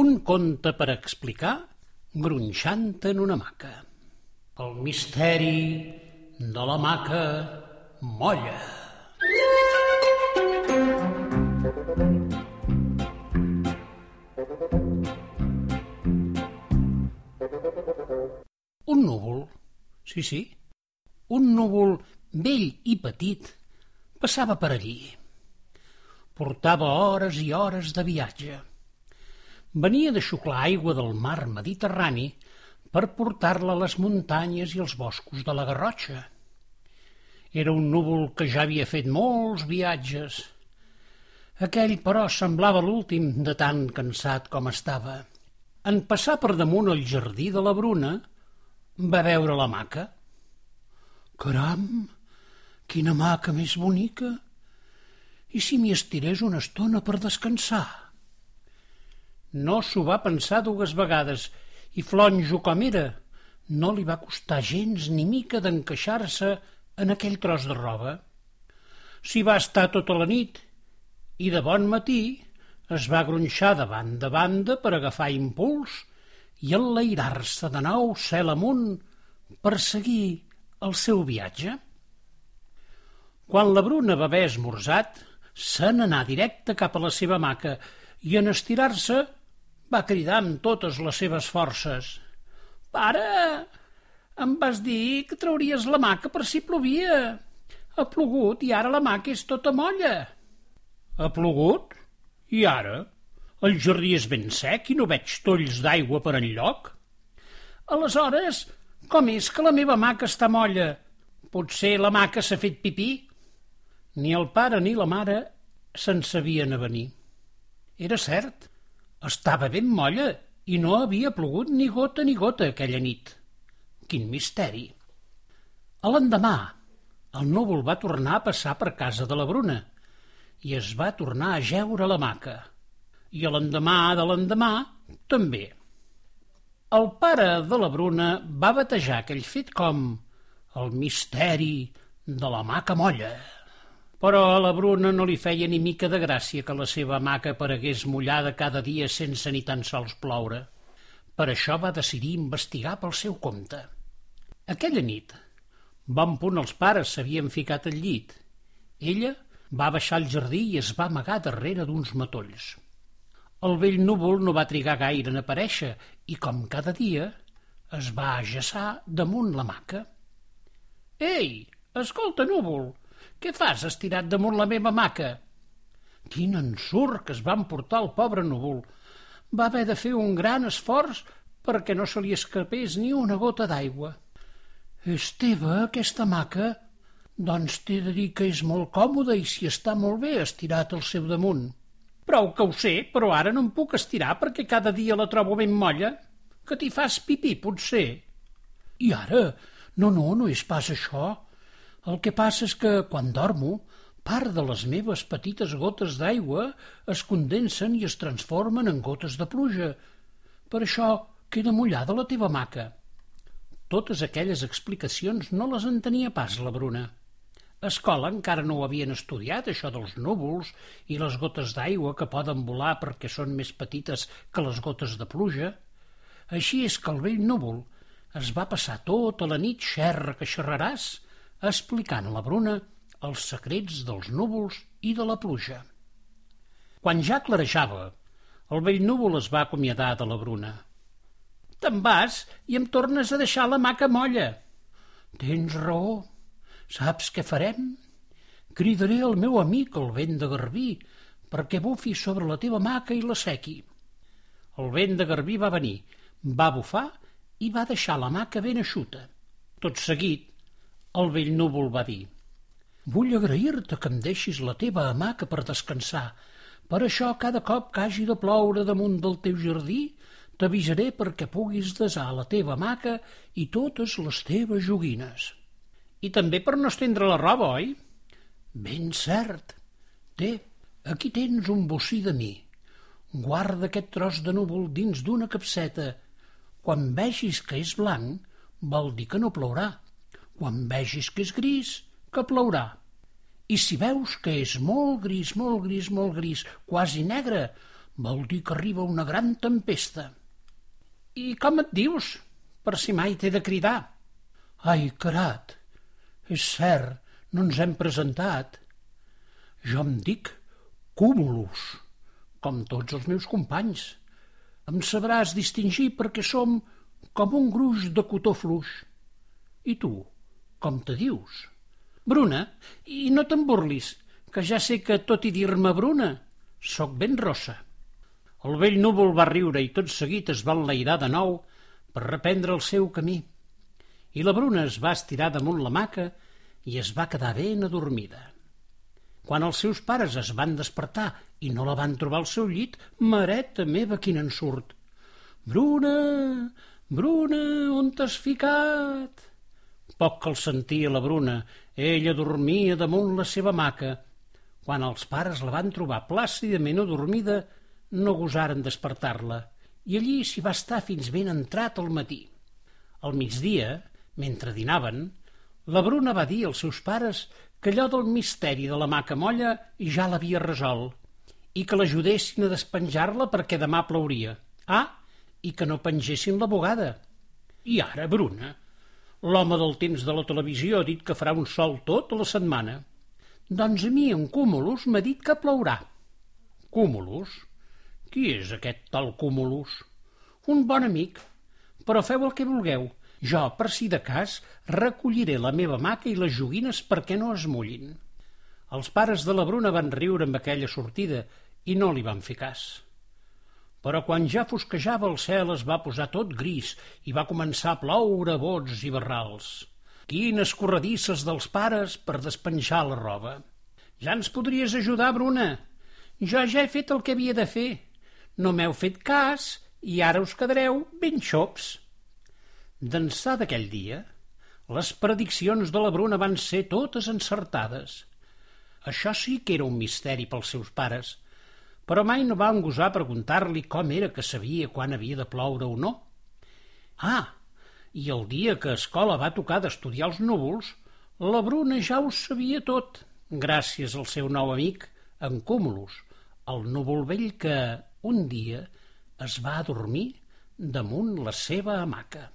Un conte per explicar gronxant en una maca. El misteri de la maca molla. Un núvol, sí, sí, un núvol vell i petit passava per allí. Portava hores i hores de viatge. Venia de xuclar aigua del mar Mediterrani per portar-la a les muntanyes i els boscos de la Garrotxa. Era un núvol que ja havia fet molts viatges. Aquell, però, semblava l'últim de tan cansat com estava. En passar per damunt el jardí de la Bruna, va veure la maca. Caram, quina maca més bonica! I si m'hi estirés una estona per descansar? No s'ho va pensar dues vegades i flonjo com era, no li va costar gens ni mica d'encaixar-se en aquell tros de roba. S'hi va estar tota la nit i de bon matí es va gronxar de banda a banda per agafar impuls i enlairar-se de nou cel amunt per seguir el seu viatge. Quan la Bruna va haver esmorzat, se n'anà directe cap a la seva maca i en estirar-se va cridar amb totes les seves forces. Pare, em vas dir que trauries la maca per si plovia. Ha plogut i ara la maca és tota molla. Ha plogut? I ara? El jardí és ben sec i no veig tolls d'aigua per enlloc. Aleshores, com és que la meva maca està molla? Potser la maca s'ha fet pipí? Ni el pare ni la mare se'n sabien venir. Era cert, estava ben molla i no havia plogut ni gota ni gota aquella nit. Quin misteri! A l'endemà, el núvol va tornar a passar per casa de la Bruna i es va tornar a jeure a la maca. I a l'endemà de l'endemà, també. El pare de la Bruna va batejar aquell fet com el misteri de la maca molla. Però a la Bruna no li feia ni mica de gràcia que la seva maca aparegués mullada cada dia sense ni tan sols ploure. Per això va decidir investigar pel seu compte. Aquella nit, bon punt els pares s'havien ficat al llit. Ella va baixar al jardí i es va amagar darrere d'uns matolls. El vell núvol no va trigar gaire en aparèixer i, com cada dia, es va ajaçar damunt la maca. Ei, escolta, núvol, què fas estirat damunt la meva maca? Quin ensurt que es va emportar el pobre núvol. Va haver de fer un gran esforç perquè no se li escapés ni una gota d'aigua. És teva, aquesta maca? Doncs t'he de dir que és molt còmoda i s'hi està molt bé estirat al seu damunt. Prou que ho sé, però ara no em puc estirar perquè cada dia la trobo ben molla. Que t'hi fas pipí, potser. I ara? No, no, no és pas això. El que passa és que, quan dormo, part de les meves petites gotes d'aigua es condensen i es transformen en gotes de pluja. Per això queda mullada la teva maca. Totes aquelles explicacions no les entenia pas la Bruna. A escola encara no ho havien estudiat, això dels núvols i les gotes d'aigua que poden volar perquè són més petites que les gotes de pluja. Així és que el vell núvol es va passar tota la nit xerra que xerraràs, explicant a la Bruna els secrets dels núvols i de la pluja. Quan ja clarejava, el vell núvol es va acomiadar de la Bruna. Te'n vas i em tornes a deixar la maca molla. Tens raó. Saps què farem? Cridaré el meu amic, el vent de Garbí, perquè bufi sobre la teva maca i la sequi. El vent de Garbí va venir, va bufar i va deixar la maca ben eixuta. Tot seguit, el vell núvol va dir Vull agrair-te que em deixis la teva hamaca per descansar. Per això, cada cop que hagi de ploure damunt del teu jardí, t'avisaré perquè puguis desar la teva hamaca i totes les teves joguines. I també per no estendre la roba, oi? Ben cert. Té, aquí tens un bocí de mi. Guarda aquest tros de núvol dins d'una capseta. Quan vegis que és blanc, vol dir que no plourà. Quan vegis que és gris, que plourà. I si veus que és molt gris, molt gris, molt gris, quasi negre, vol dir que arriba una gran tempesta. I com et dius, per si mai t'he de cridar? Ai, carat, és cert, no ens hem presentat. Jo em dic Cúmulus, com tots els meus companys. Em sabràs distingir perquè som com un gruix de cotó fluix. I tu, com te dius? Bruna, i no te'n burlis, que ja sé que tot i dir-me Bruna, sóc ben rossa. El vell núvol va riure i tot seguit es va enlairar de nou per reprendre el seu camí. I la Bruna es va estirar damunt la maca i es va quedar ben adormida. Quan els seus pares es van despertar i no la van trobar al seu llit, mareta meva, quin ensurt! Bruna, Bruna, on t'has ficat? Poc que el sentia la Bruna, ella dormia damunt la seva maca. Quan els pares la van trobar plàcidament adormida, no gosaren despertar-la, i allí s'hi va estar fins ben entrat al matí. Al migdia, mentre dinaven, la Bruna va dir als seus pares que allò del misteri de la maca molla ja l'havia resolt i que l'ajudessin a despenjar-la perquè demà plauria. Ah, i que no pengessin la bugada. I ara, Bruna, l'home del temps de la televisió ha dit que farà un sol tot la setmana. Doncs a mi en Cúmulus m'ha dit que plourà. Cúmulus? Qui és aquest tal Cúmulus? Un bon amic. Però feu el que vulgueu. Jo, per si de cas, recolliré la meva maca i les joguines perquè no es mullin. Els pares de la Bruna van riure amb aquella sortida i no li van fer cas. Però quan ja fosquejava el cel es va posar tot gris i va començar a ploure bots i barrals. Quines corredisses dels pares per despenjar la roba. Ja ens podries ajudar, Bruna. Jo ja he fet el que havia de fer. No m'heu fet cas i ara us quedareu ben xops. D'ençà d'aquell dia, les prediccions de la Bruna van ser totes encertades. Això sí que era un misteri pels seus pares, però mai no van gosar preguntar-li com era que sabia quan havia de ploure o no. Ah, i el dia que a escola va tocar d'estudiar els núvols, la Bruna ja ho sabia tot, gràcies al seu nou amic, en Cúmulus, el núvol vell que, un dia es va adormir damunt la seva hamaca.